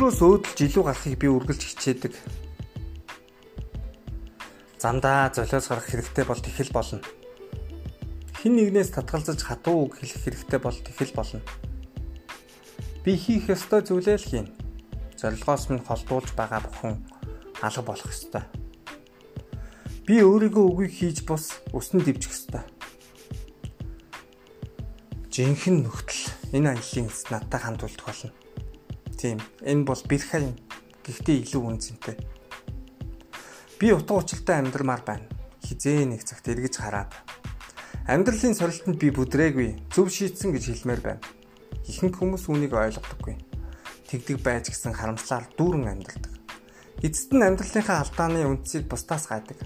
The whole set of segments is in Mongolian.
өдрөөс өөдөлж илүү гарахыг би үргэлж хичээдэг. Замдаа золиос гарах хэрэгтэй бол тэхэл болно. Хин нэгнээс татгалзаж хатуу үг хэлэх хэрэгтэй бол тэхэл болно. Би хийх ёстой зүйлээ л хийн. Зорилгоос минь холдуулж байгаа бүхэн алга болох ёстой. Би өөрийгөө үгийг хийж бус өснө дивчих ёстой. Жинхэнэ нөхцөл энэ аяллаа эс надтай хандуулдаг болно. Тийм, энэ бол бэрхэн гэхдээ илүү үнцэнтэй. Би утга учиртай амьдрмаар байна. Хизээ нэг цагт эргэж хараад амьдралын сорилтонд би бүдрээгүй, зөв шийтсэн гэж хэлмээр байна Ихэнх хүмүүс үүнийг ойлгодоггүй. Тэгдэг байж гисэн харамслаар дүүрэн амьдардаг. Эцэст нь амьдралынхаа алдааны үндсийг бусдаас гайдаг.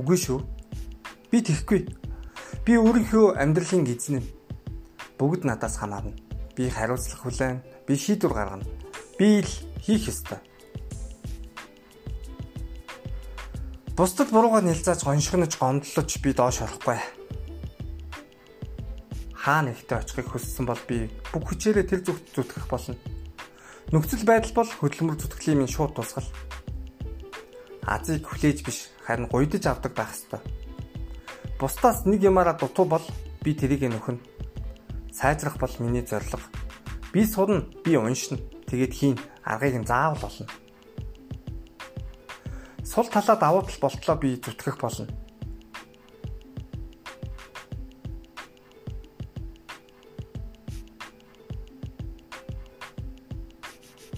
Үгүй шүү. Би тэхгүй. Би өөрийнхөө амьдралын эзэн юм. Бүгд надаас хамаарна. Би хариуцлага хүлээн, би шийдвэр гаргана. Би л хийх ёстой. Бусдад буруугаар нэлзааж гоншгонож гомдлож би доош орохгүй хаа нэгтээ очихыг хүссэн бол би бүх хүчээрээ тэр зүгт зүтгэх болно. Нөхцөл байдал бол хөдөлмөр зүтгэлийн минь шууд тусгал. Азийг хүлээж биш харин гуйдаж авдаг байх ёстой. Бусдаас нэг юмараа дутуу бол би тэрийг нөхөн. Сайжрах бол миний зорилго. Би судна, би уншина. Тэгээд хийн аргыг нь заавал олно. Сул талаа давуу тал болтлоо би зүтгэх болно.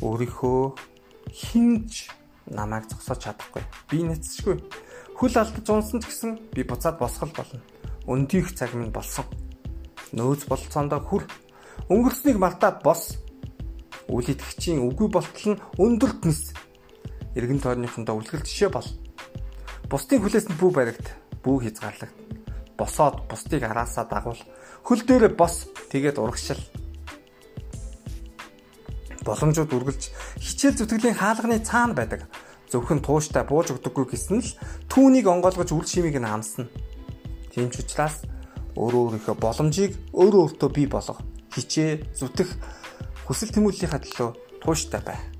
өөрийнхөө хинж намайг зогсоож чадахгүй. Би нэцшгүй. Хүл алдаж унсан ч гэсэн би буцаад босгол болно. Өндийх цаг минь болсон. Нөөц болцоондоо хүр. Өнгөрснийг мартаад бос. Үл итгэгчийн үгүй болтол нь өндөрт нис. Иргэн тойрныхондоо үлгэр жишээ бол. Бусдын хүлээс нь бүү баригт. Бүү хязгаарлагт. Босоод бусдыг араасаа дагуул. Хөл дээрээ бос. Тэгээд урагшил боломжууд үргэлж хичээл зүтгэлийн хаалганы цаана байдаг. Зөвхөн тууштай бууж өгдөггүй гэсэн л түүнийг онгойлгож үл шимийг нь амсна. Тийм ч учраас өөрөө өөрийнхөө боломжийг өөрөө өөртөө бий болгох, хичээ зүтэх хүсэл тэмүүллийнхаа төлөө тууштай бай.